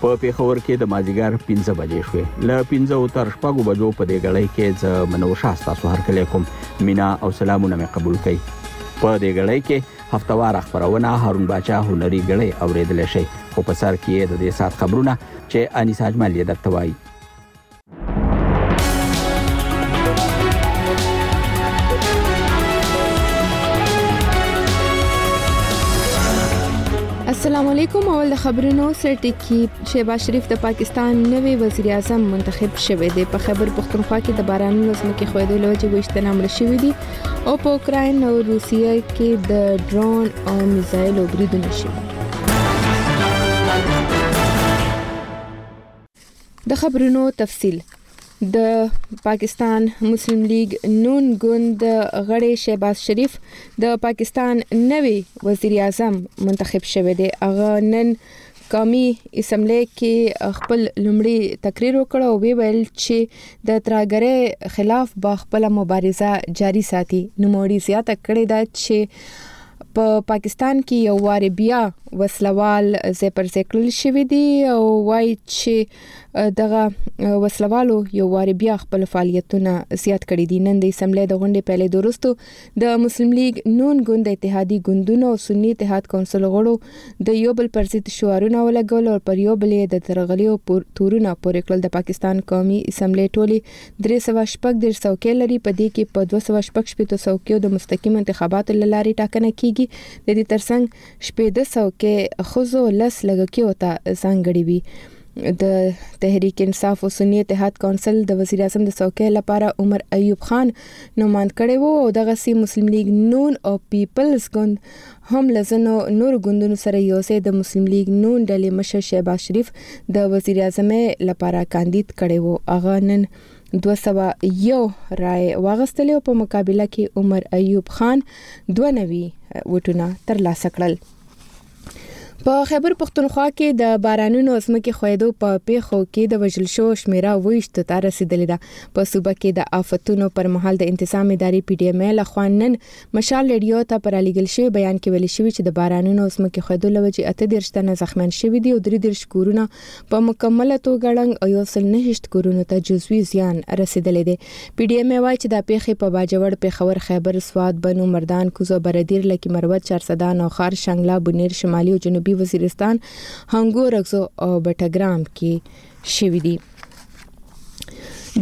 په پیښور کې د مازیګر 15 بجې شوې ل 15 تر شپږو بجو په دې غړۍ کې ز منور شاه تاسو هر کله کوم مینا او سلامونه مې قبول کړئ په دې غړۍ کې هفتوار خبرونه هارون باچا هنري غړۍ اوریدل شي خو په سر کې د دې سات خبرونه چې انیس اجمل یې درته وایي السلام علیکم اول د خبرونو سرټکی شیبا شریف د پاکستان نوې وزیر اعظم منتخب شوه دی په خبر پښتونخوا کې د بارانونو ځمکې خویدو لوجه وشتنه مړ شوې دي او په اوکرين او روسیه کې د ډرون او میزایل بریدونه شوي د خبرونو تفصیل د پاکستان مسلم لیګ نون ګوند غړی شهباز شریف د پاکستان نوی وزیر اعظم منتخب شوی دی هغه نن قومي اسمبلی کې خپل لومړی تقریر وکړ او ویل چې د ترهګرۍ خلاف به خپل مبارزه جاری ساتي نو موري زیاته کړې ده چې په پاکستان کې یو وار بیا وسلوال زې پر زې کړل شوې دي او وایي چې دغه وسلوالو یو وار بیا خپل فعالیتونه زیات کړي دي نن د اسمبلی د غونډې پیلې دورستو د مسلم لیگ نون ګوند اتحادي ګوندونو او سنی اتحاد کونسل غړو د یو بل پر ضد شعارونه ولګول او پر یو بل د درغلیو تورونه پورې کړل د پاکستان قومي اسمبلی ټولي درې سوه شپږ دېرش څوکۍ لري، په دې کې په دوه سوه شپږ شپېته څوکیو د مستقیمو انتخاباتو له لارې ټاکنه کېږي، د دې ترڅنګ شپېته څوکۍ ښځو لس لږکیو ته ځانګړې وي. د تحریک انصاف او سني اتحاد کونسل د وزیراعظم د څوکۍ لپاره عمر ایوب خان نوماند کړی و او دغسې مسلم لیګ نون او پیپلز ګوند هم له ځینو نورو ګوندونو سره یو ځای د مسلم لیګ نون ډلې مشر شهباز شریف د وزیراعظمۍ لپاره کاندید کړی و. هغه نن دوه سوه یو رایې واخیستلې او په مقابله کې عمر ایوب خان دوه نوي ووټونه ترلاسه کړل. په خیبر پښتونخوا کې د بارانونو او ځمکې ښویدو په پیښو کې د وژل شو شمیره ویشت ته رسیدلې ده په صوبه کې د آفتونو پر مهال د انتظام ادارې پی ډی ایم ای لخوا نن مشال رېډیو ته په رالیږل شوي بیان کې ویل شوي چې د بارانونو او ځمکې ښویدو له وجې اته دېرش تنه زخمیان شوي دي او درې دېرش کورونه په مکمله توګه ړنګ او یو سل نهشت کورونو ته جزوي زیان رسېدلی دی. پي ډي ایم ای وايي چې دا پېښې په باجوړ، پېښور، خیبر، سوات، بنو، مردان، کوز او بردیر، لکي مروت، چارسده، نوښار، شانګله، بونیر، شمالي او جنوبي وزیرستان، هنګو، رګزو او بټګرام کې شوي دي.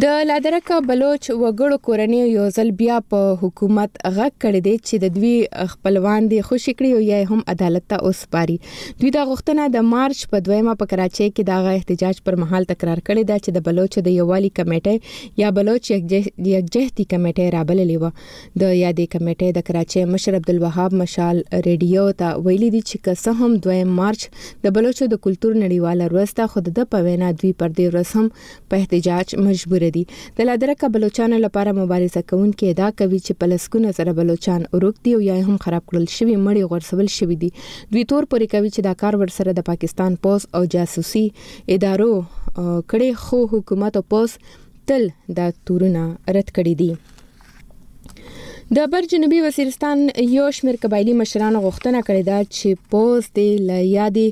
د لادرکه بلوچ وګړو کورنیو یو ځل بیا په حکومت غږ کړی دی چې د دوی خپلوان دې خوشي کړي او یا هم عدالت ته وسپاري دوی دا غوښتنه د مارچ په دویمه په کراچۍ کې دغه احتجاج پر مهال تکرار کړې ده چې د بلوچو د یووالي کمیټې یا بلوچ یکجهتي کمیټې رابللې وه د یادې کمیټې د کراچۍ مشر عبدالوهاب مشال ریډیو ته ویلي دي چې که څه هم دویم مارچ د بلوچو د کلتور نړیواله ورځ ده خو د ده په وینا دوی پر دې ورځ هم په احتجاج مجبور دي د لادرکه بلوچانو لپاره مبارزه کوونکي ادعا کوي چې په لسګونه زره بلوچان ورک دي او یا هم خراب کړل شوي مړي غورځول شوي دي دوی تور پورې کوي چې دا کار ورسره د پاکستان پوز او جاسوسي ادارو کړي خو حکومت او پوز تل دا تورونه رد کړي دي د بر جنوبي وزیرستان یو شمېر قبایلی مشرانو غوښتنه کړې ده چې پوز دې له یادې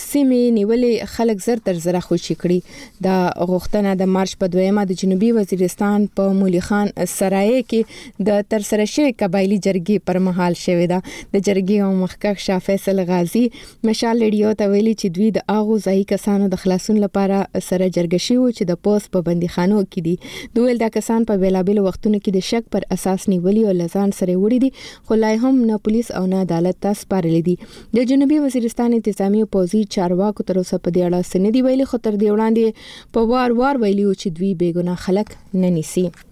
سیمې نیولې خلک زر تر زره خوشي کړي دا غوښتنه د مارچ په دویمه د جنوبي وزیرستان په مولی خان سرایې کې د ترسره شوې قبایلی جرګې پر مهال شوې ده د جرګې او مخکښ شاه فیصل غازی مشال رېډیو ته ویلي چې دوی د هغو ځایي کسانو د خلاصون لپاره سره جرګه شوي وو چې د پوځ په بندیخانو کې دي. دوی ویل دا کسان په بېلابېلو وختونو کې د شک پر اساس نیولي او له ځان سره یې وړي دي خو لا یې هم نه پولیس او نه عدالت ته سپارلي دي. د جنوبي وزیرستان انتظامي او پوځي چارواکو تر اوسه په دې اړه څه نه دي ویلي خو تر دې وړاندې یې په وار وار ویلي وو چې دوی بېګناه خلک نه نیسي.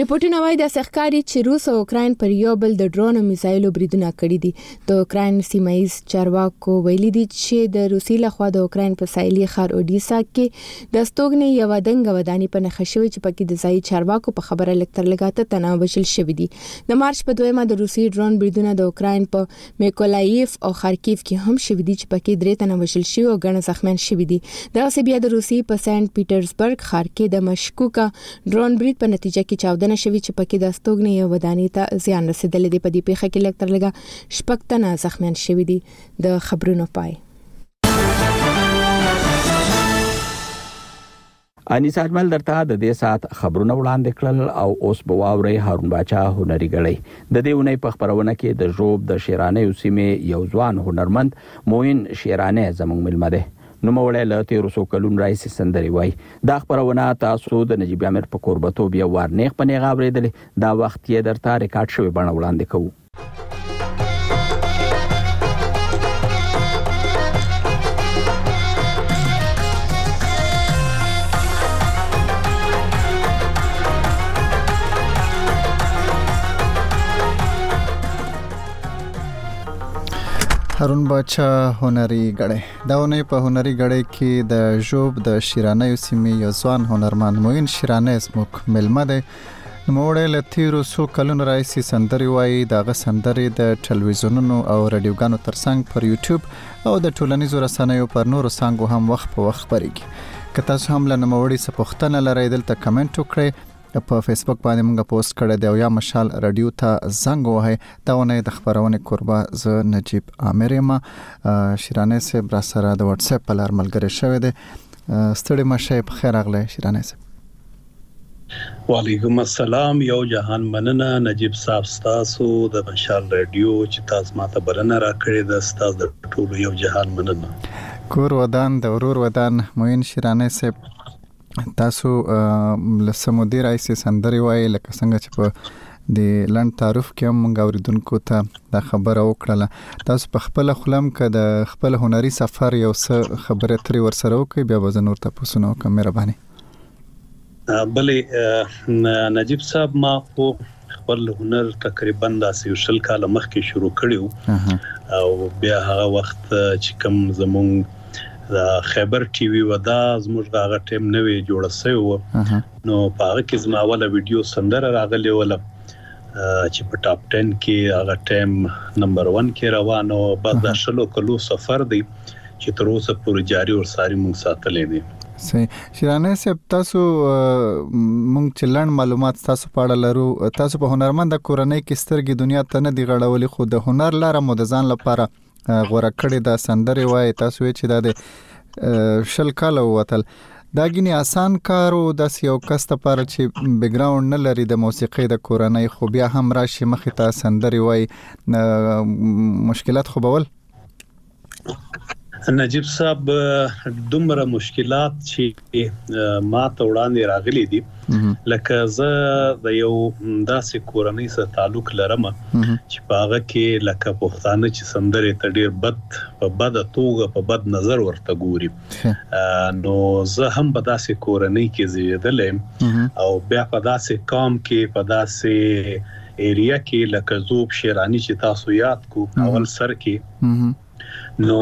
رپورټونه وایي د سخکاري چې روس او اوکراین پر یو بل د ډرون او میزایلو بریدونه کړي دي د اوکراین سیمایز چارواکو ویلي دي چې د روسي لخوا د اوکراین په سایلي خار اودیسا کې د استوګنې یو دنګ ودانی په نخښه شوې چې پکې د ځای چارواکو په خبره لکتر لګاته تنه وشل شوې دي د مارچ په دویمه د روسي ډرون بریدونه د اوکراین په میکولاییف او خارکیف کې هم شوي دي چې پکې درې تنه وژل شوي او ګڼه زخمیان شوي دي. دغسې بیا د روسیې په سینټ پیټرزبرګ ښار کې د مشکوکه ډرون برید په نتیجه کې چاودنه شوې چې پکې د استوګنې یوې ودانۍ ته زیان رسېدلی دی. په دې پېښه کې لږ تر لږه شپږ تنه زخمیان شوي دي. د خبرونو پای. انیس اجمل درته د دې ساعت خبرونه وړاندې کړل او اوس به واورئ هارون باچا هنري ګړی د دې اونۍ په خپرونه کې د ژوب د شیرانیو سیمې یو ځوان هنرمند موین شیرانی زموږ ملمه دی نوموړی له تیرو څو کلونو راهیسې سندرې وایي دا خپرونه تاسو د نجیب امیر په کوربتوب یو وار نیغ په نیغه اورېدلې دا وخت یې درته ریکارډ شوې بڼه وړاندې کوو هارون باچا هنري غړې دا ونې په هنري غړې کې د ژوب د شیرانه سیمې یو ځوان هنرمند موین شیرانه اسموک ملمه ده نوموړی له تیرو څو کلونو راهیسې سندرې وایي د هغه سندرې د ټلویزیونونو او رادیوګانو ترڅنګ پر یوټیوب او د ټولنیزو رسنیو پر نورو څنګه هم وخت په وخت خبرېږي که تاسو هم له نوموړي څخه پوښتنه لرئ دلته کمنټ وکړئ په فیسبوک باندې موږ پوسټ کړی دی او یا مشال رادیو ته زنګ وهئ دا ونه د خبرونه کوربه ز نجیب عامر ما شیرانه صاحب را سره د واتس اپ په لار ملګری شوی دی ستړي مشه په خیر اغله شیرانه صاحب وعلیکم السلام یو جهان مننه نجیب صاحب ستاسو د مشال رادیو چې تاسو ماته بلنه راکړې ده ستاسو د ټولو یو جهان مننه کور ودان د ورور ودان موین شیرانه صاحب تاسو لسمو دې راځي سندري وای لکه څنګه چې په د لند تعارف کې هم موږ اوریدونکو ته دا خبره وکړه تاسو په خپل خلم کې د خپل هنري سفر یو څه خبره تری ورسره وکړي بیا به زه نور تاسو نو کوم مهرباني بله نجیب صاحب ما خو خپل هنر تقریبا داسې یو شل کاله مخکې شروع کړی وو او بیا هغه وخت چې کوم زمونږ د خیبر ټي وي ودا زموږ د هغه ټیم نوې جوړه سوی و نو په هغه کې زما اوله ویډیو سندره راغلی وله چی په ټاپ ټن کی هغه ټایم نمبر ون کی روان وه بس دا شلو کلو سفر دی چی تر اوسه پوری جاری او ساری مونږ ساتلی دی. صحیح شیرانه صاحب تاسو مونږ چې لړن معلومات تاسو په اړه لرو تاسو په هنرمند کورنۍ کې سترګې دنیا ته نه دی غړولې خو د هنر لاره مو د ځان لپاره غوره کړې دا سندره وای تاسو وی چې دا د شل کال وتل دا غني آسان کار او د یو کس لپاره چې بیک ګراوند نه لري د موسیقۍ د کورنۍ خو بیا هم راشي مخې ته سندري وای مشکلات خو بول نجیب صاحب دومره مشکلات چې کې ما ته وړاندې راغلي دي لکه زه د یو داسې کورنۍ سره تعلق لرم چې په هغه کې لکه پښتانه چې سندره ته ډیر بد په بد توګه په بد نظر ورته ګوري نو زه هم په داسې کورنۍ کې زیږیدلم او بیا په داسې قام کې په داسې ایریا کې لکه زوب شیرانی چې تاسو یاد کو اول سر کې نو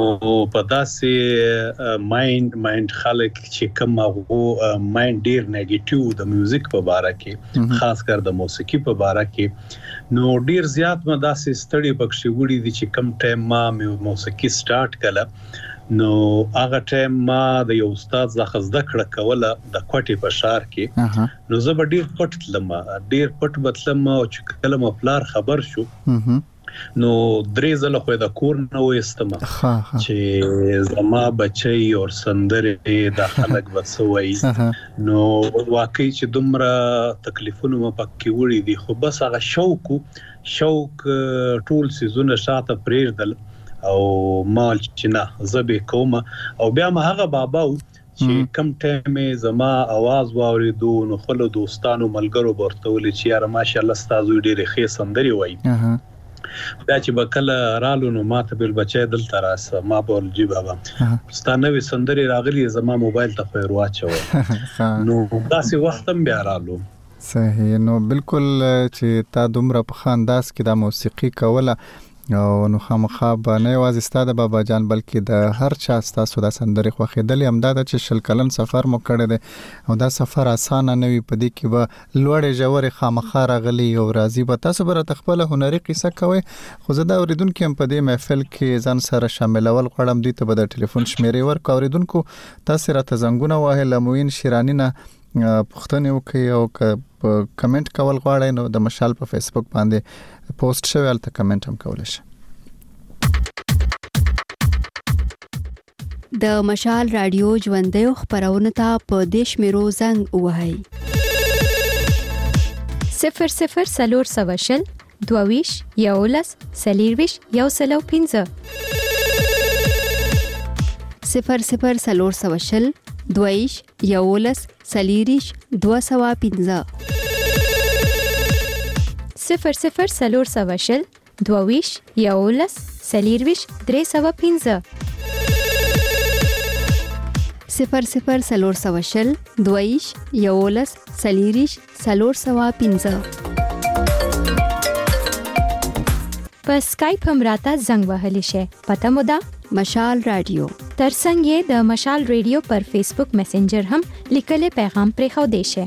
په داسې مایند مایند خلک چې کوم هغه مایند ډیر نیگیټیو د میوزیک په باره کې خاص کر د موسیقي په باره کې نو ډیر زیات ما داسې ستړي پکښې وړي دي چې کم ټایم ما موسیقي سٹارټ کړه نو هغه ټایم ما د یو استاد ځخه زده کړه کوله د کوټې په شار کې نو زه به ډیر پټ تلم ډیر پټ بتلم او چې کله ما پلار خبر شو نو درې ځله خو د کور نه وېستم چې زما بچي او سندرې د خلک وسوي نو واقعي چې دومره تکلیفونه مې پکې وړي دي خو بس هغه شوق شوق ټول سيزونه شاته پرېږدل او مال چې نه زبې کوم او بیا ما هغه بابا چې کوم ټایم یې زما اواز واورېدو نو خپلو دوستانو ملګرو به ورته ویل چې یاره ماشاءالله ستا زوی ډېرې ښې سندرې وایي بیا چې به کله رالو نو ما ته به بچی دلته راسه ما به ول جی بابا ستا نوې سندرې راغلي زما موبایل ته خو یې ورواچوه نو داسې وخت هم بیا رالو صحیح نو بالکل چې تا دومره په خانداس کې د موسیقي کوله او نو خامخا به نه یوازې ستاده بابا جان بلکې د هر چا ستاسو د سندرې خوخېدلې همدا د چې شل کلن سفر مو کړی دی او دا سفر اسانه نه وي په دې کې به لوړې ژورې خامخا راغلي او راځي به تاسو به راته خپل هنري قصه کوي خو زه دا اوریدونکو هم په دې محفل کې ځان سره شاملول غواړم دوی ته به د ټلیفون شمیرې ورکړم اوریدونکو تاسو راته زنګونه وهه لموین شیرانی نه پوښتنه وکړئ او که کمنټ کول غواړئ نو د مشال په فیسبوک باندې پوسټ شوی الته کمنټ هم کولای شئ د مشال رادیو ژوندې خبرونه ته په دیش میرو زنګ وهاي 00 سلور سوشل دوه ویشت، یولس، څلور ویشت، یو سل او پنځه. صفر صفر څلور سوه شل، دویش، یولس، څلیریش، دوه سوه پنځه. صفر صفر څلور سوه شل، دویش، یولس، څلیریش، درې سوه پنځه. صفر صفر څلور سوه شل، دویش، یولس، څلیریش، څلور سوه پنځه. په سکایپ هم راته زنګ وهلی شئ پته مو ده مشال رادیو ترڅنګ یې د مشال رادیو پر فیسبوک میسنجر هم لیکلی پیغام پرې خو دی شئ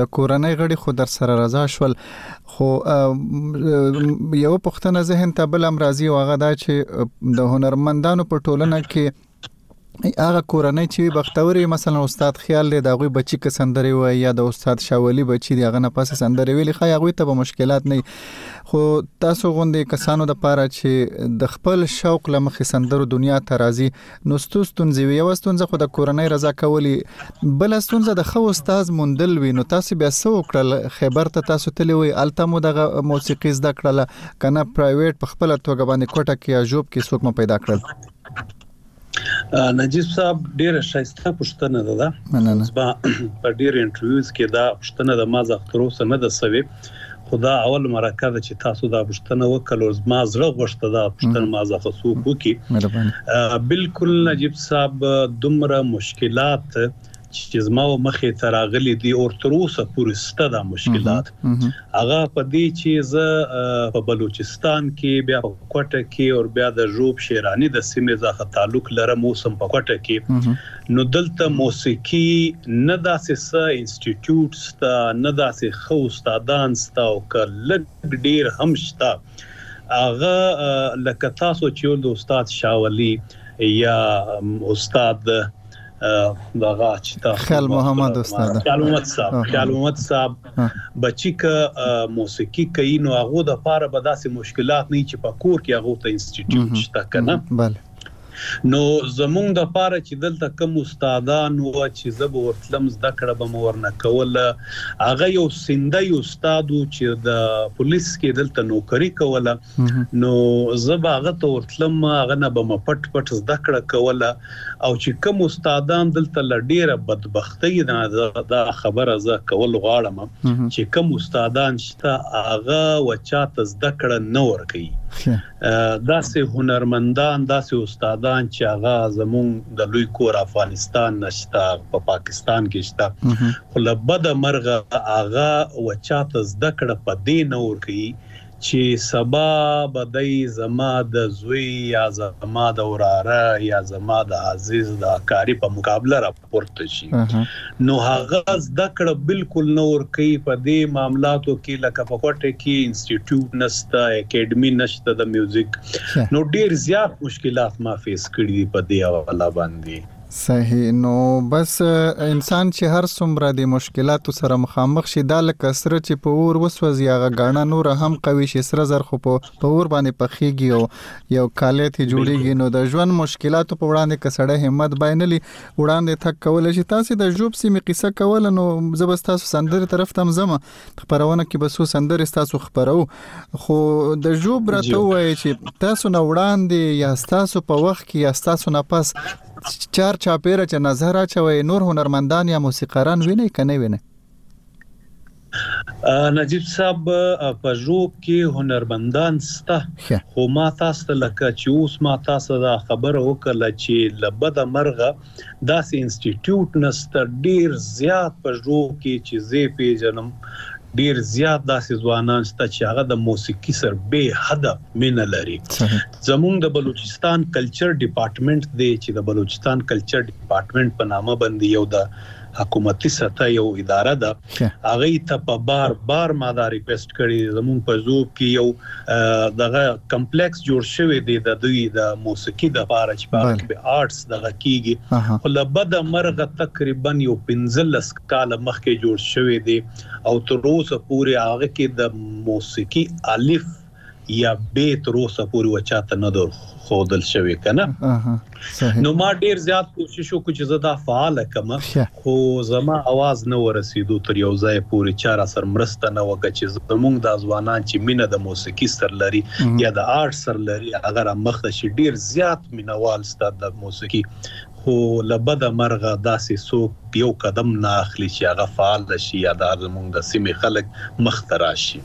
د کورنۍ غړي خو در سره رضا شول خو یو پښتنه ذهن ته بل امراضي او هغه دا چې د هنرمندانو په ټولنه کې هغه کورنۍ چې بختوري مثلا استاد خیال دی دا غوي بچی که سندري وای یا د استاد شاولی بچی دی هغه نه پاسه سندري ویلي خای هغه ته به مشکلات نه خو تاسو غوندي کسانو د پاره چې د خپل شوق لمخې سندرو دنیا ته راځي نو ستو ستونزې وي یو ستونزه خو د کورنۍ رضا کولی بل ستونزه د خو استاد موندل وي نو تاسو بیا څه وکړل خیبر ته تاسو تللی وي الته مو دغه موسیقي زده کړل کنه پرایویټ په خپل توګه باندې کوټه کې یا جوب کې څوک مو پیدا کړل نجیب صاحب ډیره شایسته پښتنه ده مننه زما په ډیر انټرویوز کې دا پښتنه د ما زه تر اوسه نه ده سوي خو دا اول مرکه ده چې تاسو دا پوښتنه وکړه زما زړه غوښته دا پوښتنه ما ځخه څوک وکړي بالکل نجیب صاحب دومره مشکلات چې زما او مخې ته راغلي دي او تر اوسه پورې سته دا مشکلات هغه په دې چې زه په بلوچستان کې بیا په کوټه کې او بیا د ژوب شیرانی د سیمې ځخه تعلق لرم اوسم په کوټه کې نو دلته موسیقي نه داسې څه انسټیټیوټ شته، نه داسې ښه استادان شته او که لږ ډېر هم شته، هغه لکه تاسو چې ول د استاد شاه ولي یا استاد دغه چې تاسو خیال محمد استاد خیال محمد صاحب خیال محمد صاحب به چې که موسیقي کوي نو هغه د پاره به داسې مشکلات نه چې په کور کې هغه ته انسټیټیوټ شته کنه بله نو زمونږ د پاره چی دلته کوم استادان وه چی زه به ورتلم زده کړه به مو ورنه کوله هغه یو سندی استاد وو چی د پولیس کی دلته نوکری کوله نو زه به هغه ته ورتلم هغه نه به مو پټ پټ زده کړه کوله او چی کوم استادان دلته له ډیره بدبختی نه دا خبره زه کول غواړم چی کوم استادان شته هغه وه چاته زده کړه نه ورکوی داسې هنرمندان داسې استادان چې هغه زمونږ د لوی کور افغانستان نشته په پاکستان کې شته خو له بد مرغه هغه وچاته زده کړه په دې نه ور کوي چې سبا بدای زما د زوی یا زما د وراره یا زما د عزیز د کاری په مقابله را پورته شي نو هغه زده کړه بالکل نه ورکوي په دې معاملاتو کې لکه په کوټه کې انسټیټیوټ نشته اکیډمي نشته د میوزیک نو ډیر زیات مشکلات ما فیس کړي دي په دې حواله باندې صحیح نو بس انسان چې هر څومره د مشکلاتو سره مخامخ شي دا لکه سره چې په اور وسوځي هغه غاڼه نور هم قوي شي سره زر خو په اور باندې پخېږي او یو کاله ته جوړیږي نو د ژوند مشکلاتو په وړاندې کسړه همت باینلی وړاندې تک کولای شي تاسو د جوب سیمې قصه کول نو زه به تاسو سندره طرف تم زم خبرونه کې بسو سندره تاسو خبرو خو د جوب راته وایي چې تاسو نه وړاندې یا تاسو په وخت کې یا تاسو نه پس چار چاپیره چې نظر اچوي نور هنرمندان یا موسیقاران ویني کنه ویني نجیب صاحب په ژوب کې هنرمندان سته خو ما تاسو ته لکه چې اوس ما تاسو دا خبره وکړه چې لبد مرغه داسې انسټیټیوټ نسته ډیر زیات په ژوب کې چې زه پیژنم ډیر زیات داسې ځوانان شته چې هغه د موسیقي سر به حد مینه لري زمونږ د بلوچستان کلچر ډپارټمنټ دی چې د بلوچستان کلچر ډپارټمنټ په نامه باندې یو د حکومتي سطح یو اداره ده هغوی ته په بار بار ما دا ریکویسټ کړی دی زموږ په ذوب کې یو دغه کمپلیکس جوړ شوی دی د دوی د موسیقي د پاره چې په هغه کې به آرټس دغه کیږي خو له بده مرغه تقریبا یو پنځلس کاله مخکې جوړ شوی دی او تر اوسه پورې هغه کې د موسیقي الف یا بې تر اوسه پورې و چاته نه در خودل شوی کنه نو ما ډیر زیات کوشش وکړ چې زه دا فعال کم خو زما आवाज نه ورسېدو تر یو ځای پورې چا را سر مرسته نه وکړه چې زمونږ د ځوانان چې مینه د موسیقي سر لري یا د آرټ سر لري هغه را مخ ته شي ډیر زیات مینوال ستا د موسیقي خو لبد مرغه داسې څوک یو قدم نه اخلي چې هغه فعال شي یا د زمونږ د سیمې خلک مخ ته راشي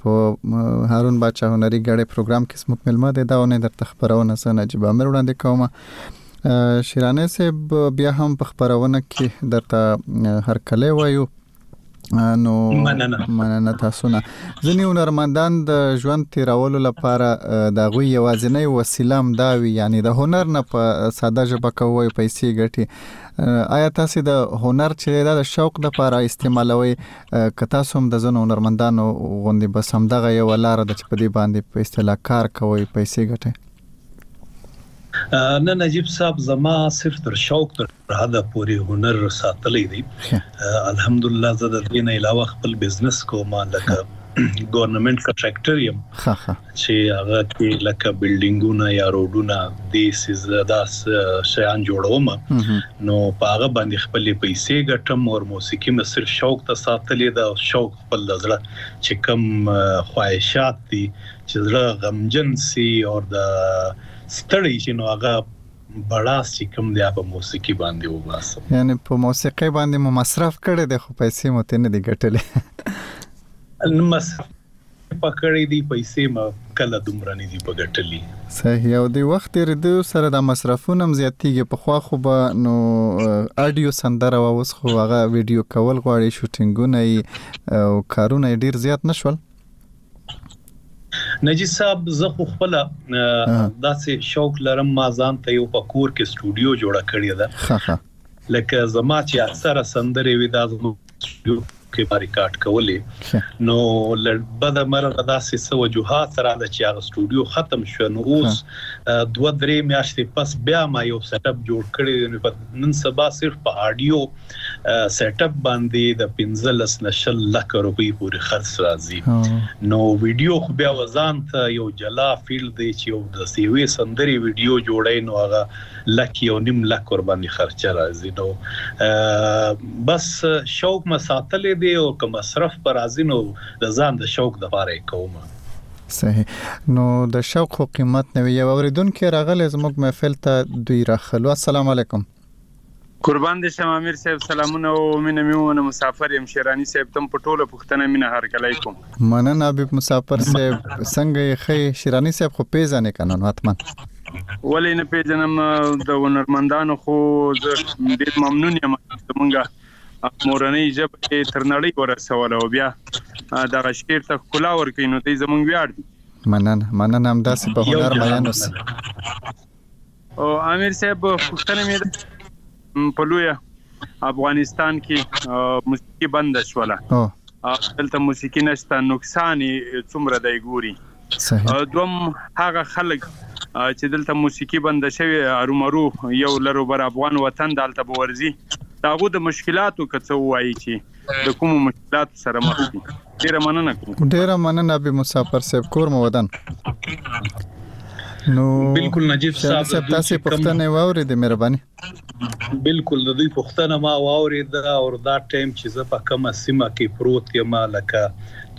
په هارون باچا هنري ګړې پروګرام کې زموږ ملما دی دا ونه درته خبرونه زه نجیب امیر وړاندې کوم شیرانه صاحب بیا هم په خبرونه کې درته هر کله وایو نو مننه تاسو نه ځنی هنرمندان د ژوند تیرولو لپاره د غوي یوازینی وسیله هم دا وی یعنی د هنر نه په ساده ژبه کوي پیسې ګټي آیا تاسو د هنر چې د شوق لپاره استعمالوي که تاسو هم د ځنو هنرمندانو غوندې بس همدغه یو لار ده چې په دې باندې په اصطلاح کار کوئ پیسې ګټئ نه نجیب صاحب زما صرف تر شوق تر حد پورې هنر ساتلې دي الحمدلله زه د دې نه علاوه خپل بزنس کوم لکه ګورنمنت کنټراکټر یم چې هغه کې لکه بلډینګونه یا روډونه دې سیزه داس شیان جوړوم نو په هغه باندې خپل پیسې ګټم او موسیقي مې صرف شوق ته ساتلې ده او شوق خپل د زړه چې کم خواهشات دي چې زړه غمجن سي او د ستړي چې نو هغه بړاس چې کم دی په موسیقي باندې وباسم یعنی په موسیقي باندې مو مصرف کړي د خو پیسې مو ته نه دي ګټلې مصرف په کړی دی پیسی مه کله دومره ندی په ګټلی. صحیح او دی وخت تیریدو سره دا مصرفونه هم زیاتیږي پخوا خو به نو اډیو سندره وا اوس خو هغه ویډیو کول غواړي شوټینګونه ای او کارونه ای ډیر زیات نشول نجی صاحب زه خو خپل داسې شوق لرم ما ځان ته یو پکور کې سټوډیو جوړه کړې ده لکه زما چې اکثره سندرې وي دا زما سټوډیو کې ما ریکارډ کولې نو لړبد مرغه داسې څه وجوهات سره د چې هغه سټوډیو ختم شو نو اوس دوه درې میاشتې پس بیا ما یو سیټ اپ جوړ کړی نو په نن سبا صرف په اډیو سیټ اپ باندې د 15 نشل لک روپۍ پورې خرڅ راځي نو ویډیو خو بیا وزان ته یو جلا فیلډ دی چې یو د سیوي سندري ویډیو جوړای نو هغه لک یو نیم لک ورباندې خرچه راځي نو بس شوق ما ساتلې دی او که مصرف پر راځي نو د ځان د شوق د پاره کوم صحیح نو د شوق خو قیمت نه وي یو اوریدونکو راغلی زموږ محفل ته دوی راخلو السلام علیکم قربان دې شم امیر صاحب سلامونه او مینه مې ومنه مسافر یم شیراني صاحب تم په ټوله پښتنه مینه هرکلی کوم. مننه حبیب مسافر صاحب څنګه یې ښه یې شیراني صاحب خو پیژنې کنه نو حتما. ولې نه پیژنم د هنرمندانو خو زه ډیر ممنون یم زمونږ مورنۍ ژبه یې تر نړۍ ورسوله او بیا دغه شعر ته ښکلا ورکوي نو دی زمونږ ویاړ دی مننه مننه همداسې په هنر مین اوسئ او امیر صاحب پوښتنه مې ده په لوی افغانستان کې موسیقي بنده شوله دلته موسیقي نشته نقصان څومره دی ګوري دوم هغه خلک چې دلته موسیقي بنده شوی ارومرو یو لرو بر افغان وطن دالته بورزي داغو د مشکلاتو کڅو وایي چې د کومو مشکلاتو سره مخ دي ډیره مننه کوم ډیره مننه به مسافر صاحب کور مو ودان نو بالکل نجیب صاحب تاسو پښتنه واوري د مهرباني بالکل د دوی پښتنه ما واوري دا او دا ټایم چې زه په کومه سیمه کې پروت یم لکه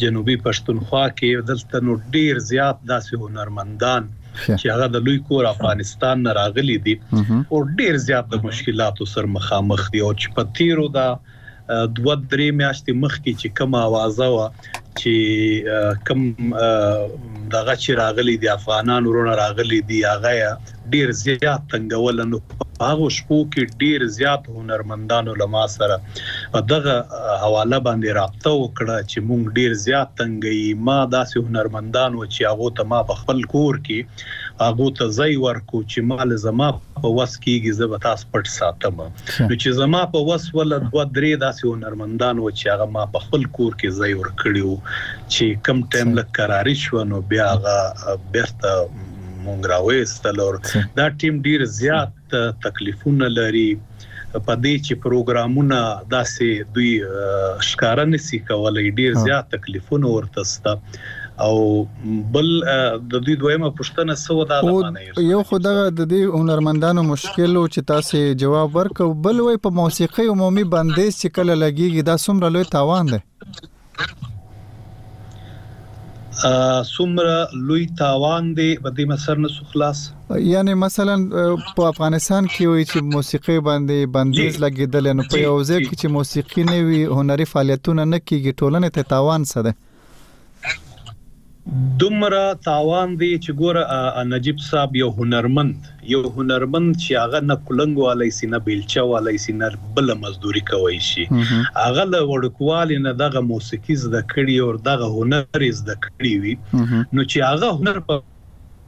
جنوبي پښتونخوا کې دلته نو ډیر زیات داسې هنرمندان چې هغه د لوی کور افغانستان نه راغلي دي او ډیر زیات د مشکلاتو سره مخامخ دي او چې په تیرو دا دوه درې میاشتې مخکې چې کوم اوازه و چې کوم دغه چې راغلي دي افغانان ورونه راغلي دي هغه ډیر زیات تنګول نو هغه شپو کې ډیر زیات هنرمندانو لما سره دغه حواله باندې رابطه وکړه چې مونږ ډیر زیات تنګي ما داسې هنرمندانو چې هغه ته ما په خپل کور کې هغه ته ځای ورکو چې مال زما په وس کېږي زه به تاسو پټ ساتم نو چې زما په وس وله دوه درې داسې هنرمندان وه چې هغه ما په خپل کور کې ځای ورکړي وو چې کم ټایم لږ کراري شوه نو بیا هغه بیرته مونږ راوېستل او دا ټیم ډیر زیات تکلیفونه لري په دې چې پروګرامونه داسې دوی ښکارا نسی کولای ډیر زیات تکلیفونه ورته سته او بل د دوی دویمه پښتنه سو دا د معنی یو خو دغه د دې هنرمندانو مشکل و چې تاسو جواب ورکو بل وای په موسیقي عمومي بندیز چې کله لګیږي دا څومره لوی تاوان دی څومره لوی تاوان دی په دې مسر نه خلاص یعنی مثلا په افغانستان کې وي چې موسیقي باندې بندیز لګیدل نو په یو ځای کې چې موسیقي نه وي هنري فعالیتونه نه کیږي ټولنه ته تاوان څه ده دومره تاوان دی چی ګوره نجیب صاحب یو هنرمند یو هنرمند چی هغه نه کلنګ والی سی نه بیلچه والی سی نه بله مزدوری کوی شی هغه له وړوکوالی نه دغه موسیقی زده کړی او دغه هنر یی زده کړی وی نو چی هغه هنر په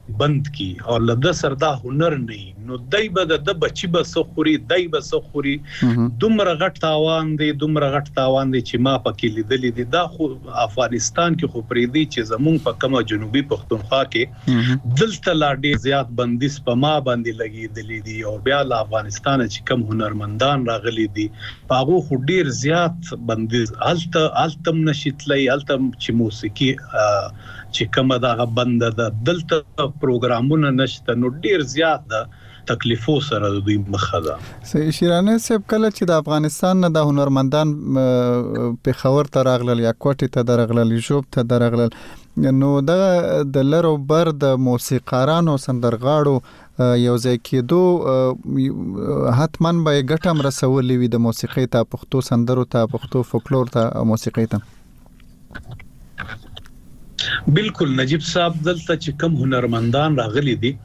بند کی او له ده سر دا هنر نه یی نو دی به د ده بچی به څه خوری دی به څه خوری دومره غټ تاوان دی دومره غټ تاوان دی چی ما پکی لیدلی دی دا خو افغانستان کی خو پریږدی چی زمونږ په کومه جنوبی پښتونخوا کی دلته لا ډیر زیات بندیز په ما باندی لګیدلی دی او بیا له افغانستانه چی کوم هنرمندان راغلی دی په هغو خو ډیر زیات بندیز هلته هلته هم نشی تلای هلته هم چی موسیقی چی کومه دغه بنده ده دلته پروګرامونه نشته نو ډیر زیات ده تکلیفو سره د دوی مخه ده. شیرانه صاحب کله چې د افغانستان نه دا هنرمندان پېښور ته راغلل یا کوټې ته درغلل ژوب ته درغلل نو دغه د لر او بر د موسیقارانو سندرغاړو یو ځای کېدو حتما به یې ګټه هم رسولې وي د موسیقۍ ته پښتو سندرو ته پښتو فوکلور ته موسیقۍ ته. بلکل نجیب صاحب دلته چی کوم هنرمندان راغلی دی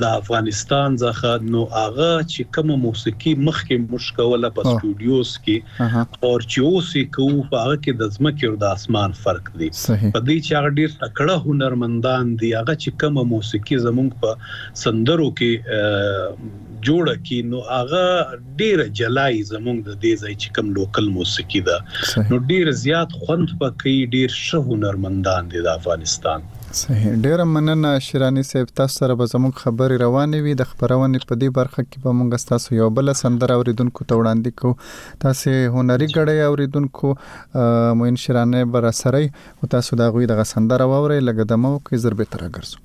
دافغانستان ځخه نو هغه چی کومه موسیقی مخکی موږ کوله په سټوډیوز کی اور چی اوس یی کوو په هغه کی دځمکی اور داسمان فرق دی په دی چی هغه ډیر تکړه هنرمندان دی هغه چی کومه موسیقی زموږ په سندرو کی جوړه کی نو هغه ډېره جلا يي زموږ د دې ځای چې کوم لوکل موسیقي ده نو ډېر زیات خوند په کوي ډېر ښه هنرمندان دي د افغانستان. صحیح ډېره مننه شیراني صاحب تاسو سره به زموږ خبرې روانې وي د خپرونې په دې برخه کې به موږ ستاسو یو بل سندره اوریدونکو ته وړاندې کوو تاسو هنري ګړی اوریدونکو موین شیرانه برسري او تاسو دا غوي د غسندره ووري لګدمو کې زربې تر ګرځو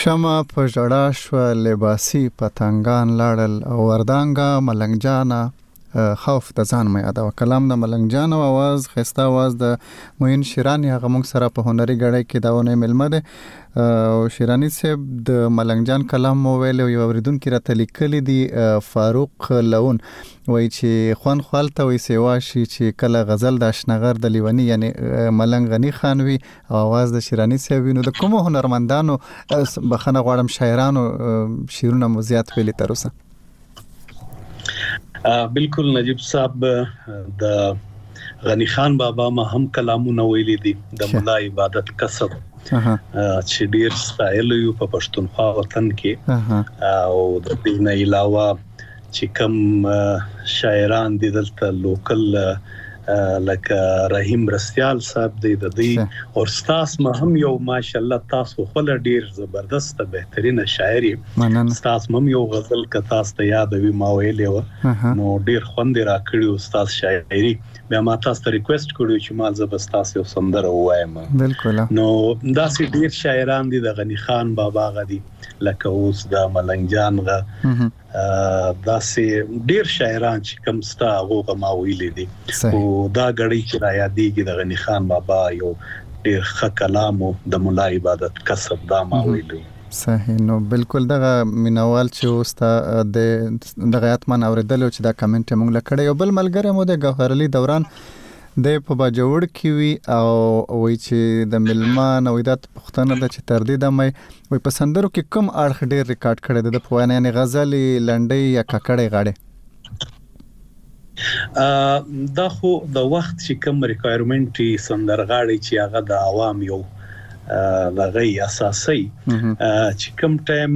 شمعه په ژړا شوه، لباسي پتنګان لاړل او وردانګا ملنګ جانه خوف د ځان مې یادوه کلام د ملنګ جان او اواز خسته اواز د معین شیرانی هغه موږ سره په هنري ګړۍ کې دا ونه ملمه ده او شیرانی صاحب د ملنګ جان کلام مو ویل او یو اوریدونکو راته لیکلی دی فاروق لون وای چې خوان خالته وای سیوا شي چې کله غزل د اشنغر د لیونی یعنی ملنګ غنی خان وی او आवाज د شیرانی صاحب وینو د کومو هنرمندانو بخنه غواړم شاعرانو شیرونه مو زیات ویلي تر اوسه بالکل نجیب صاحب د غنی خان بابا ما هم کلامونه ویلي دي د مولا عبادت کسب چې ډیر ستایل یو په پښتونخوا وطن کې او د دې نه علاوه چی کوم شاعران دی دلته لوکل لکه رحیم مرستیال صاحب دی د دی اور ستاس ما هم یو ماشاءالله تاسو خل ډیر زبردست بهترین شاعر یې ستاس مم یو غزل ک تاسو ته یاد وی ما ویلې و نو ډیر خوند را کړی او ستاس شاعری بیا ما تاسو ته ریکوست کړو چې ما زب ستاس یو سندره وایم بالکل نو داسې ډیر شاعران دي د غنی خان بابا غدي لکه اوس د ملنګ جان غ داسې ډیر شاعران چې کم ستا هغه غما ویلې دي او دا غړي چې را یادېږي د غنی خان بابا یو ډیر ښه کلام او د مولا عبادت کسب دا ما ویلو صحیح نو بالکل دغه مینوال چې اوس ته د دغه اتمن اوریدل چې دا کمنټ موږ لکړې یو بل ملګری مو د ګوهرلی دوران د په باجوړ کې وی او وای چې د ملمان او د پښتنه د چې تر دې دمه وایي په سندرو کې کوم اړخ ډېر ریکارډ کړی د ده په وینا یعنې غزلې، لنډۍ یا کاکړۍ غاړې؟ دا خو د وخت چې کوم ریکوایرمنټ یې سندرغاړی چې هغه د عوام یو دغه اساسي چې کوم ټایم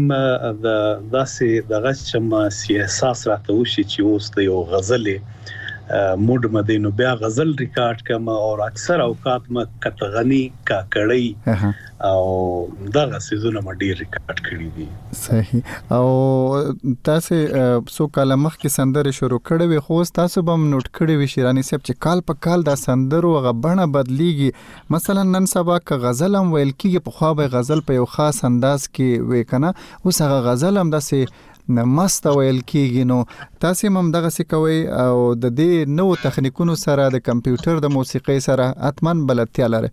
د داسې دغه چې ما سي احساس راته وشي چې اوس د یو غزلې موډ مده نو بیا غزل ریکارډ کما او اکثر اوقات ما کتغنی کاکړی او دغه سيزونه ما ډیر ریکارډ کړی دي صحیح او تاسو څو کال مخکې سندره شروع کړې وي خو تاسو به نوٹ کړی وي شیرانی صاحب چې کال په کال دا سندرو غبنه بدليږي مثلا نن سبا که غزل هم ویل کیږي په خو به غزل په یو خاص انداز کې وې کنه اوس هغه غزل هم داسې نه مست ویل کیږي نو تاسو هم دغه څه کوي او د دې نو تخنیکونو سره د کمپیوټر د موسیقۍ سره اتمن بلدتیا لري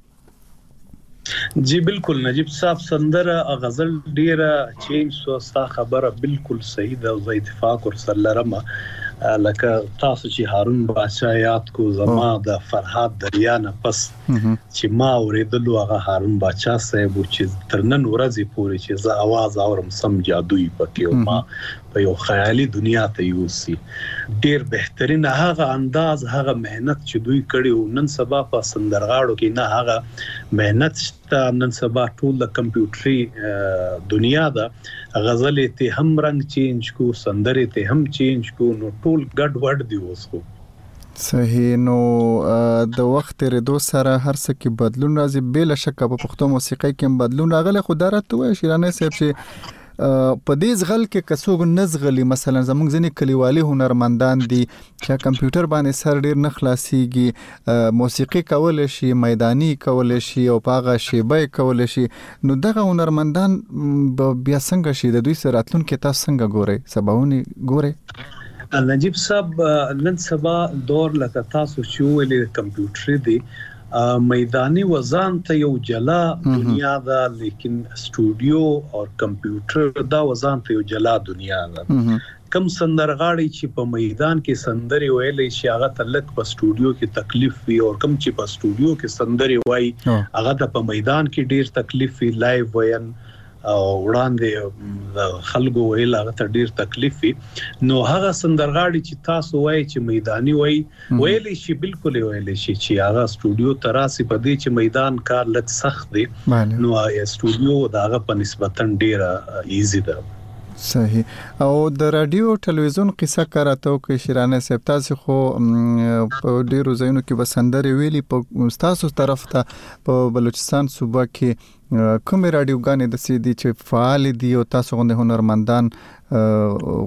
جی بلکل نجیب صاحب سندره او غزل ډیره چینج سو ستا خبره بلکل صحیح ده زه اتفاق ورسره لرم لکه تاسو چې هارون بادشاہ یاد کو زما د فرهاد دریا نه پس چې ما اوریدلو هغه هارون بادشاہ صاحب چې ترنن ورځې پورې چې زه आवाज اورم سم جادویي پکې او ما په یو خیالي دنیا ته یوسي ډیر بهترینه هغه انداز هغه محنت چې دوی کړي وو نن سبا په سندرغاړو کې نه هغه محنت شته نن سبا ټول د کمپیوټري دنیا ده غزلې ته هم رنګ چینج کو سندرې ته هم چینج کو نو ټول ګډ وډ دی اوس خو صحیح نو د وخت ریدو سره هر څه کې بدلون راځي بل شک په پښتو موسیقۍ کې بدلون راغلی خو دا راته وایي شیرانه صاحب چې په دې ځغل کې که څوک نه ځغلي مثلا زمونږ ځینې کلیوالي هنرمندان دي چې کمپیوټر باندې سر ډیر نه خلاصيږي موسیقي کول شي میداني کول شي او پاغه شیبه کول شي نو دغه هنرمندان بیا څنګه شي د دوی سره راتلونکي تاسو څنګه ګوري سباوني ګوري نجیب صاحب نن سبا دور لکه تاسو چې ویلې کمپیوټر دی میداني وزان ته یو جلا دنیا ده لیکن سټوډیو او کمپیوټر دا وزان ته یو جلا دنیا ده کم سندرغاړي چې په میدان کې سندري ویلې شي هغه ته لک په سټوډیو کې تکلیف وي او کم چې په سټوډیو کې سندري وای هغه ته په میدان کې ډیر تکلیف وي لایو وین وړاندې د خلکو ویل هغه ته ډیر تکلیف وي نو هغه سندرغاړي چې تاسو وایي چې میداني وایي ویل شي بالکل ویل شي چې هغه سټوډیو ته راسي په دې چې میدان کار لږ سخت دی نو سټوډیو دا هغه په نسبتا ډیره ایزي ده صحیح او د رادیو او ټلویزیون قصه کار ته وکړي شیرانه صاحب تاسو خو په ډیرو ځایونو کې بسندرې ویلي په تاسو طرف ته په بلوچستان صوبه کې کومې رادیوګانې د سې دي چې فعال دي او تاسو غوندې هنرمندان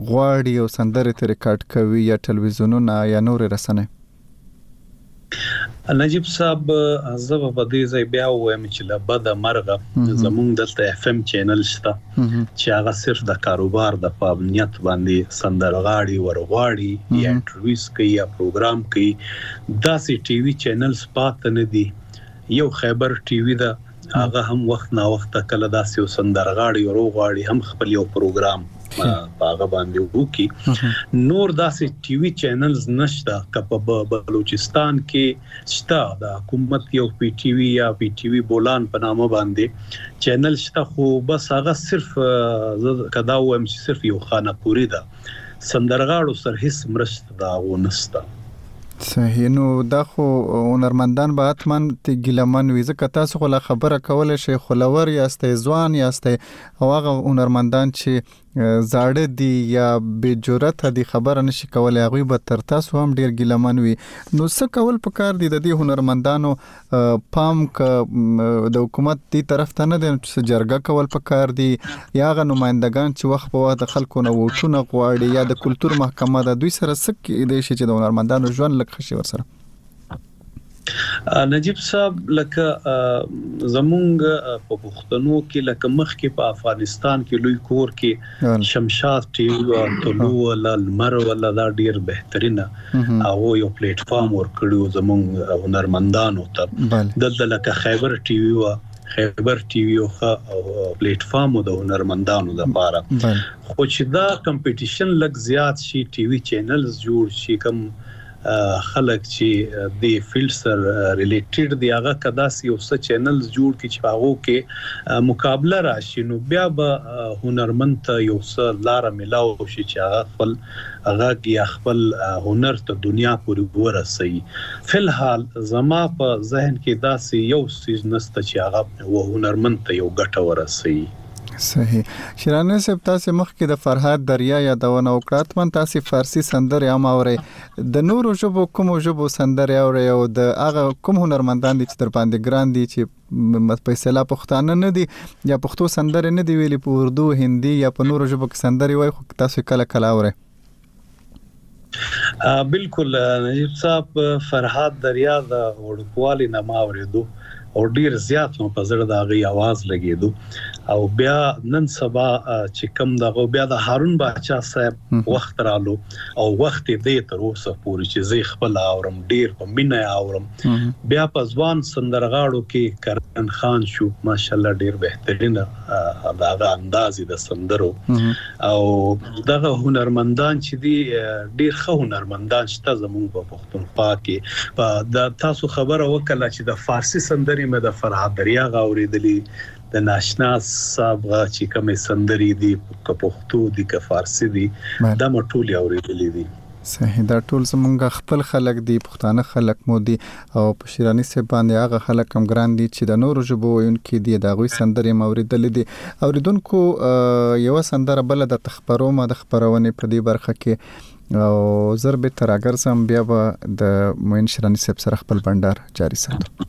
غواړي او سندرې ته ریکارډ کوي یا ټلویزیونونه یا نور رسنۍ نجیب صاحب زه به په دې ځای بیا وایم چې له بده مرغه زمونږ دلته اف ام چینل شته چې هغه صرف د کاروبار د پابنیت باندې سندرغاړي ورغواړي یا انټرویوز کوي یا پروګرام کوي داسې ټي وي چینلز پات نه دي یو خیبر ټي وي ده هغه هم وخت نا وخت کله داسې یو سندرغاړي او روغاړي هم خپل یو پروګرام په هغه باندې وکي نور داسې ټي وي چینلز نشته که په بلوچستان کې شته د حکومت یو پی ټي وي یا پی ټي وي بولان په نامه باندې چینل شته خو بس هغه صرف کدا وایم چې صرف یو خانه پوری ده سندرغاړو سره هیڅ مرسته د هغو نسته. صحیح نو دا خو هنرمندان به حتما ته ګیلمن وي ځکه تاسو خو لا خبره کولای شئ خلور یاستئ ځوان یاستئ او هغه هنرمندان چې زاړه دي یا بې جرأته دي خبره نشي کولای هغوی به تر تاسو هم ډیر ګیلمن وي نو څه کول پکار دي د دې هنرمندانو پام که د حکومت دی طرف ته نه دی چې څه جرګه کول پکار دي یا هغه نمایندګان چې وخت په وخت د خلکو نه ووټونه غواړي یا د کلچر محکمه ده دوی سره څه کې دی چې د هنرمندانو ژوند لکه خشي ورسره نجیب صاحب لکه زمونږ په پښتنو کې لکه مخ کې په افغانستان کې لوی کور کې شمشاد ټي وي او طلوع ولا لمر ولا دا ډیر بهترینه هغه یو پلیټ فارم ورکړو زمونږ هنرمندانو ته دلته لکه خیبر ټي وي او خیبر ټي وي او پلیټ فارم د هنرمندانو لپاره خو چې دا کمپټیشن لګ زیات شي ټي وي چینلز جوړ شي کوم خلک چی دی فیلډ سر ریلیټیډ دی هغه که داسی یو څه چینلز جوړ کی چی په هغو کی مقابله راشی نو بیا به هنرمند ته یو څه لاره ملاو شی چی هغه خپل غږ یا خپل هنر تر دنیا پوری ورسوی فی الحال زما په ذهن کی داسی یو څیز نسته چی هغه و هنرمند ته یو ګټه ورسوی. صحیح شیرانه صاحب تاسو مخکې د فرهاد دریا یادونه وکړه تمن تاسو فارسی سندره هم اورئ د نورو ژبو کوم ژبو سندره اورئ او د هغه کوم هنرمندان دي چې تر باندې ګران دي چې په اصطلاح پښتانه نه دي یا پښتو سندره نه دی ویلي په اردو هندي یا په نورو ژبو کې سندره وای خو تاسو کله کله اورئ بلکل نجیب صاحب فرهاد دریا د وړوکوالي نه ما اورېدو او ډیر زیات مو په زړه د هغې اواز لګېدو او بیا نن سبا چې کم دغه بیا د هارون باچا صاحب وخت رالو او وخت دې تر اوسه پورې چې زه خپل اورم ډیر په مینه اورم بیا په ځوان سندرغاړو کې کرن خان شو ماشاءالله ډیر بهترینه د هغه اندازې د سندرو او دغه هنرمندان چې دی ډیر ښه هنرمندان شته زموږ په پښتونخوا کې په دا تاسو خبره وکړه چې د فارسی سندري مې د فرهاد دریا غوړېدلې د ناشنا صاحب غا چې کومې سندري دي که پښتو دي که فارسی دي دا مټولې اورېدلې دي صحیح دا ټول زمونږ خپل خلک دي پښتانه خلک مو دي او په شیراني صیب باندې هغه خلک هم ګران دي چې د نورو ژبو ویونکي دي د هغوی سندرې هم اوریدلې دي اوریدونکو یوه سندره بله د تخبرو ما د خبرونې په دې برخه کې او زر به تر اګرزم بیا به د موین شیراني صاحب سره خپل بندر جاری ساتو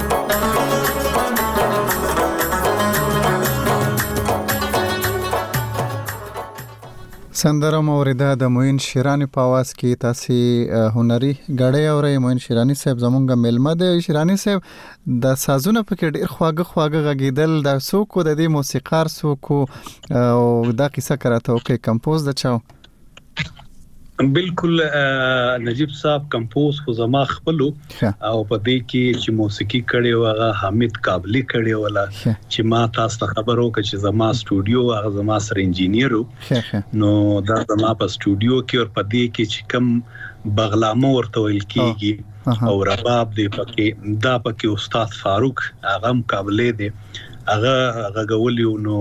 سندره موریده د موین شیرانی په आवाज کې تاسو هنري غړې اورې موین شیرانی صاحب زمونږ ملمه دی شیرانی صاحب د سازونه پکې ډیر خواږه خواږه غږیدل د سوکو د دې موسیقار سوکو او دا قصه کراته او کې کمپوز د چاو بلکل نجیب صاحب کمپوز خو زما خپل او په دې کې چې موسیقي کړي و هغه حامد کابلی کړي ولا چې ما تاسو ته خبرو کې چې زما سټوډیو هغه زما سر انجینیرو نو دا زما په سټوډیو کې او په دې کې چې کم بغلامه ورته ویل کیږي او رباب دی پکې دا پکې استاد فاروق هغه مقابله دی هغه غږولي وو نو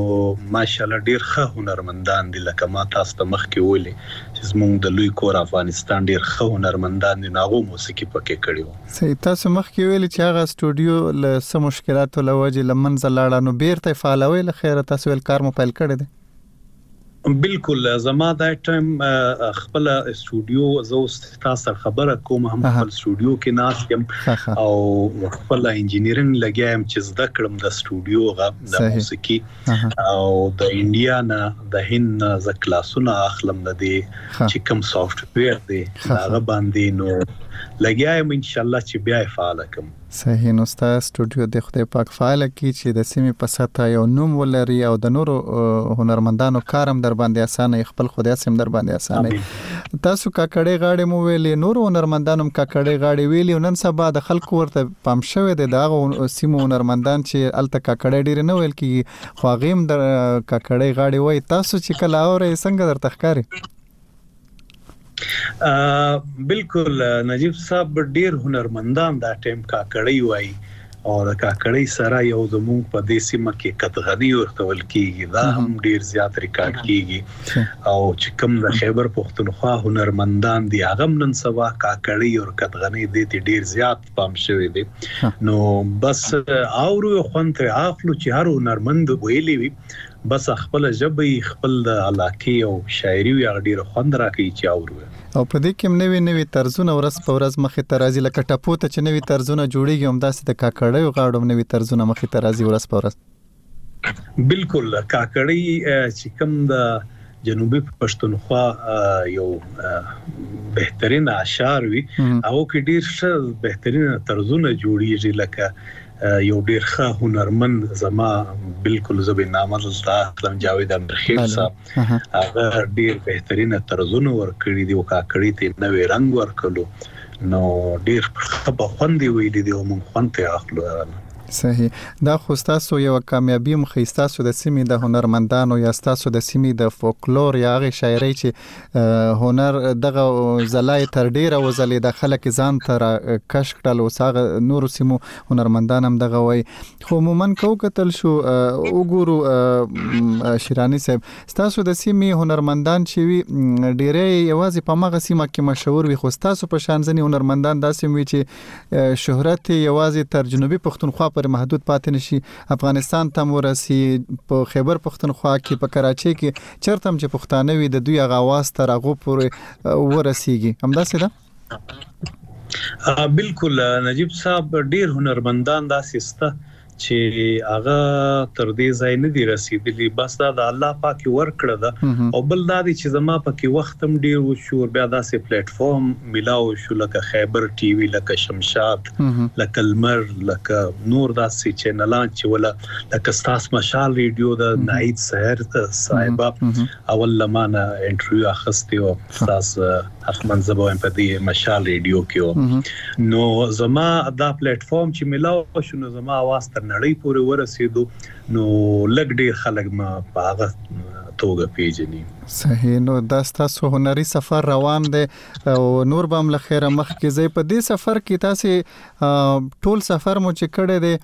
ماشاءالله ډير ښه هنرمندان دي لکه ما تاسو ته مخکې ويلي چې زمونږ د لوی کور افغانستان ډير ښه هنرمندان دي نو هغو موسيقي پکې کړي وو. صحیح تاسو مخکې ویلي چې هغه سټوډیو له څه مشکلاتو له وجې له منځه لاړه نو بیرته یې فعالوئ له خیره تاسو ویل کار مو پیل کړی دی. بلکل زما دا ټایم خپله استودیو زه اوس تاسو سره خبره کوم هم خپل استودیو کې ناست یم او خپل انجینیرینګ لګیا یم چې زده کړم د استودیو غا د موسیقي او د انډیا نه د هند ز کلاسونه اخلم د دې چې کوم سافټویر دی هغه باندې نو لګیا یم ان شاء الله چې بیا فعال کوم صحیح نو ستا سټوډیو دې خدای پاک فعاله کړي چې د سیمې په سطحه یو نوم ولري او د نورو هنرمندانو کار هم در باندې اسانه وي خپل خو داسې هم در باندې اسانه وي تاسو کاکړې غاړې مو ویلې نورو هنرمندانو هم کاکړې غاړې ویلې نن سبا د خلکو ورته پام شوی دی دا سیمو هنرمندان چې الته کاکړې ډېر نه ویل کیږي خو هغه هم د کاکړې غاړې وای تاسو چې کله اورې څنګه درته ښکاري بالکل نجیب صاحب ډیر هنرمندان دا ټیم کاکړی وای او د کاکړی سره یو زمونږ په دې سیمه کې کتغنی ورتول کیږي دا هم ډیر زیات ریکارډ کیږي او چې کوم د خیبر پښتونخوا هنرمندان دي هغه نن سبا کاکړی او کتغنی دې ته ډیر زیات پام شوی دی نو بس او رو خوند تر اخلو چې هر هنرمند ویلی وي بسه خپله ژبه یی خپل د علاقی او شاعری وی هغه ډیره خوند راکوی چی اورو یی. او په دې کې هم نوې نوې طرزونه ورځ په ورځ مخې ته راځي لکه ټپو ته چې نوي طرزونه جوړېږي همداسې د کاکړیو غاړو هم نوي طرزونه مخې ته راځي ورځ په ورځ. بلکل کاکړۍ چې کوم د جنوبي پښتونخوا یو بهترین اشعار وي هغو کې ډیر ښه بهترین طرزونه جوړیږي لکه یو ډیر ښه هنرمن زما بالکل زبې نامه دلته اخلم جاوید امرخیل صاحب هغه ډیر بهترینه طرزونه ورکړي دی او کاکړی ته نوې رنگ ورکړو نو ډیر ښه په خوند ویل دی او مونږ خوند ته اخلو صحیح دا خو تاسو یو کامیابی مخې تاسو د سیمې د هنرمندانو یا تاسو د سیمې د فولکلور یا هغه شاعرۍ چې هنر دغه زلای تر ډیره وزلې د خلک ځان تر کش کړل او ساغه نور سیمو هنرمندان هم دغه وای خو عموما کو قتل شو وګورو شیرانی صاحب تاسو د سیمې هنرمندان چې وی ډیره یوازې په مغه سیمه کې مشهور وي خو تاسو په شان ځنی هنرمندان داسې وي چې شهرت یوازې تر جنوبي پښتونخوا پر محدود پاتې نشي افغانستان تم ورسي په خیبر پښتونخوا کې په کراچۍ کې چرته هم چې پښتانه وي د دوی هغه واس تر هغه پورې ورسیږي همداسې ده بالکل نجیب صاحب ډیر هنرمندان داسې سته چې هغه تر دې ځای نه دی رسیدلی بس دا د الله پاک ورکړه ده او بل دا دی چې زما پکې وخت هم ډیر وشو بیا داسې پلیټ فارم ملاو شو لکه خیبر ټي وي لکه شمشاد لکه المر لکه نور داسې چینلان چې ولا لکه ستاسو مشال ریډیو د نایت سحر صاحب اول لمانه انټرویو اخستې او تاسو حتما زبویم په دې مشال ریډیو کې نو زما دا پلیټ فارم چې ملاو شو نو زما आवाज تر نړۍ پورې ورسېدو نو لګ ډیر خلک ما په هغه توګه پیژني صحیح نو دا ستاسو هنري سفر روان دی او نور به هم لخيره مخ کې زی په دې سفر کې تاسو ټول سفر مو چې کړی دی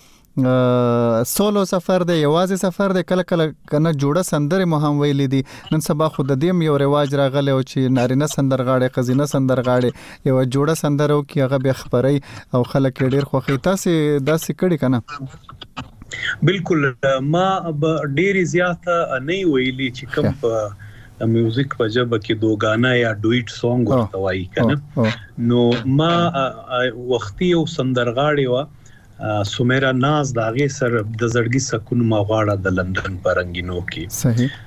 سولو سفر دی یوازې سفر دی کله کله کنه جوړه سندره مو هم ویلې دي نن سبا خو د دې یو رواج راغلی او چې نارینه سندرغاړي قزینه سندرغاړي یو جوړه سندره او کې هغه به خبري او خلک ډیر خوخي تاسو داسې کړي کنه بالکل ما ډیر زیاته نه ویلې چې کوم په میوزیک په جبه کې دوګانا یا ډویټ سونګ ورته وایي کنه نو ما وختي او سندرغاړي و سمیرا ناز د هغې سر د زړګي سکون ما غواړه د لندن په رنګینو کې صحیح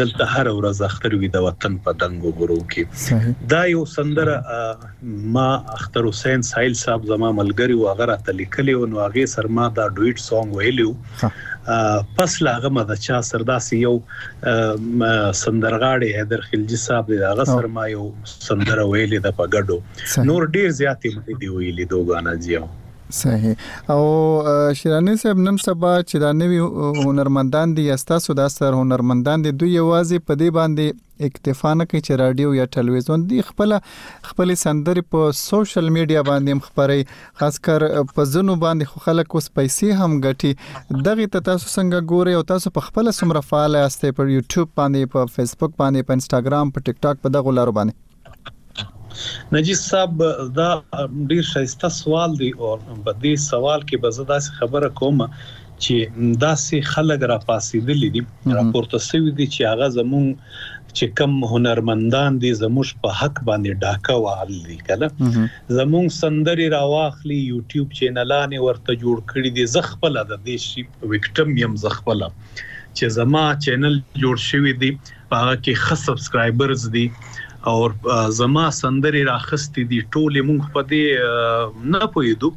دلته هر ورځ اختر وي د وطن په دنګو غرو کې دا یو سندره ما اختر حسین سایل صاحب زما ملګری او هغه راته لیکلی او نو هغه سر ما دا ډویټ سونګ ویلو پس لاغه ما د چا سرداس یو سندرغاړي حیدر خلجی صاحب د هغه سر ما یو سندره ویلې د پګډو نور ډیر زیاتې مې دی ویلې دوه غانا جیو صحیح او شیراني صاحب نن سبا چې دا نوي هنرمندان دي یا ستاسو دا سر هنرمندان دي دوی یوازې په دې باندې اکتفا نه کوي چې رادیو یا ټلویزیون دی خپل خپل سندرې په سوشل میډیا باندې هم خبري خاص کر په زنو باندې خو خلک اوس پیسې هم ګټي دغه ته تاسو څنګه ګوري او تاسو په خپل سمره فعال یاست په یوټیوب باندې په فیسبوک باندې په انستګرام په ټیک ټاک په دغه لارو باندې نجیب صاحب دا ډیر شایسته سوال دی او په دې سوال کې به زه داسې خبره کوم چې داسې خلک را پاسېدلې دي راپورته سوي دي چې هغه زمون چې کم هنرمندان دي زموږ په حق باندې ډاکه وال دي کله زمون سندري راواخلي یوټیوب چینلانه ورته جوړ کړی دي زه خپل د دې شي وکټم يم زه خپل چې زما چینل جوړ شوی دی په هغه کې خه سبسکرایبرز دي او زما سندري راخستې دي ټولې مونږ په دې نه پوهیدو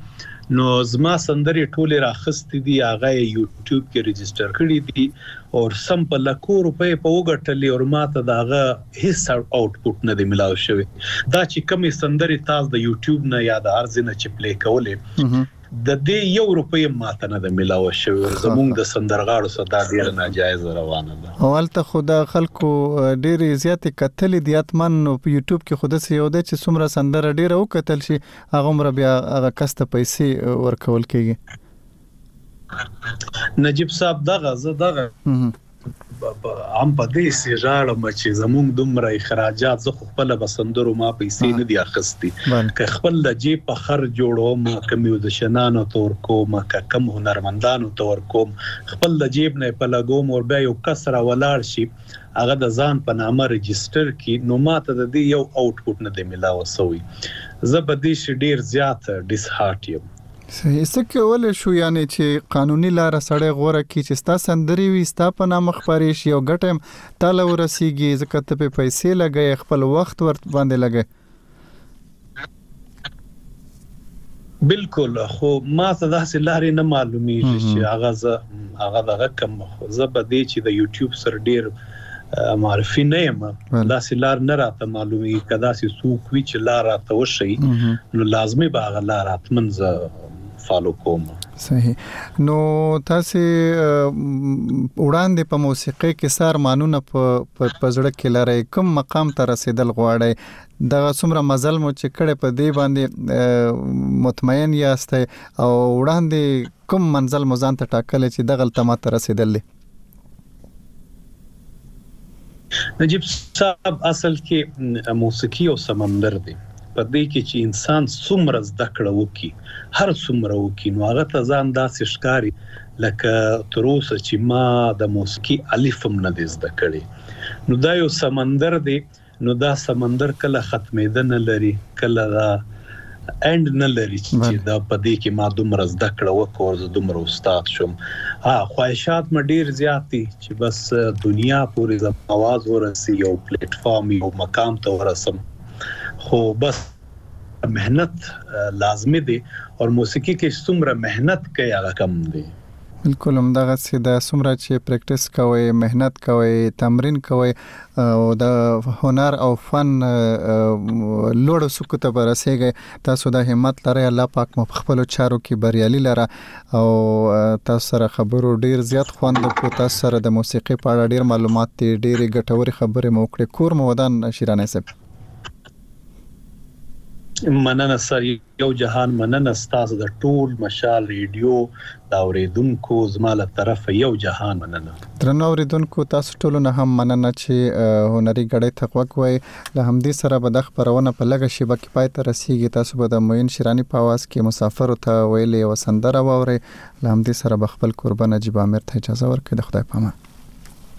نو زما سندري ټولې راخستې دي هغه یوټیوب کې ريجستره کړې دي او سم په لکو روپۍ په وګټلې او ماته داغه هیڅ آوټپوټ نه دی ملاو شوی دا چې کمی سندري تاسو د یوټیوب نه یا د ارزنه چې پلی کولې د دې یو روپۍ هم ماته نه ده ملاوه شوې او زموږ د سندرغاړو سره دا ډېره ناجایزه روانه ده. او هلته خو د خلکو ډېرې زیاتې کتلې دي حتما نو په یوټیوب کې خو داسې یو دی چې څومره سندره ډېره وکتل شي هغومره بیا هغه کس ته پیسې ورکول کېږي. نجیب صاحب دغه زه دغه. هم په دې سي ژاړم چې زموږ دومره اخراجات زه خو خپل به سندرو ما پیسې نه دي اخستي که خپل د جیب په خر جوړوم که میوزیشنانو ته ورکوم که کم هنرمندانو ته ورکوم خپل د جیب نه په لګوم او بیا یو کس را ولاړ شي هغه د ځان په نامه رجسټر کی نو ما ته د دې یو اوټپوټ نه دی ملاو سوی زه په دې شي ډیر زیات ډیس هارټ یم څه کولای شو یعنی چې قانوني لار سړی غوره کی چې ستا سندري وي ستا په نامه خبرې شي او ګټه هم تاله ورسیږي ځکه ته په پیسې لګي خپل وخت ور باندې لګي بالکل خو ما ته داسې لارې نه معلومیږي چې هغه زه هغه دغه کم خو زه به دې چې د یوټیوب سر ډیر معرفي نه یم داسې لار نه راته معلومي که داسې څوک وي چې لار راته وشي نو لازمي به هغه لار اتمن زه فالو کوم صحیح نو تاسو وړاندې په موسیقي کې سار مانونه په پزړه کې لري کوم مقام ته رسیدل غواړي دغه څومره مزل مو چې کړه په دې باندې مطمئن یاست او وړاندې کوم منزل مو ځان ته ټاکل چې دغه تمه ته رسیدل دي نجیب صاحب اصل کې موسیقي او سمندر دی په دې کې چې انسان څومره زده کړه وکي هر څومره وکي نو هغه ته ځان داسې ښکاری لکه تر اوسه چې ما د موسیقي الف هم نه زده کړي نو دا یو سمندر دی نو دا سمندر کله ختمیده نه لری کله دا اینډ نه لری چی دا په دی کی ما دومره زده کړه وکړه او زه دومره استاد شوم ها خواهشات مه ډیر زیات دی چی بس دنیا پوری زما اواز ورسی یو پلیټ فارم یو مقام ته ورسم خو بس محنت لازمی دی او موسیقی کی څومره محنت کوي هغه کم دی بلکل همدغه سی ده څومره چی پریکټیس کوی محنت کوی تمرین کوی او د هنر او فن لوړو سکو ته برسېږئ تاسو دا همت لرئ الله پاک مو په خپل چارو کې بریالي لره او تاسو سره خبرو ډیر زیات خوند وکړو تاسو سره د موسیقي په اړه ډیر معلومات دي ډېرې ګټورې خبرې مو وکړې کور مو ودان شیرانه صاحب مننه سر یو جهان مننه ستاسو د ټول مشال ریډیو د اوریدونکو زما له طرفه یو جهان مننه. درنو اوریدونکو تاسو ټولو نه هم مننه چې هنري ګړۍ ته غوږ وئ. له همدې سره به دا خپرونه په لږه شیبه کې پای ته رسیږي. تاسو به د معین شیراني په اواز کې مسافرو ته ویلې یوه سندره واورئ. له همدې سره به خپل کوربه نجیب عامر ته اجازه ورکړئ. د خدای په امان.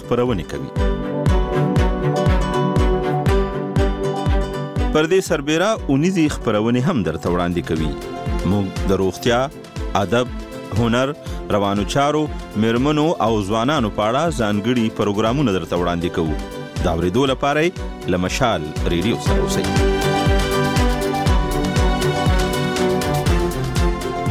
خپرونې کوي پر دې سربېره اونیزي خبرونه هم درته وړاندې کوي موږ د روغتیا ادب هنر روانو چارو مرمنو او ځوانانو په اړه ځانګړي پروګرامونه درته وړاندې کوو دا ورېدو لپاره لمشال ریډیو سره اوسئ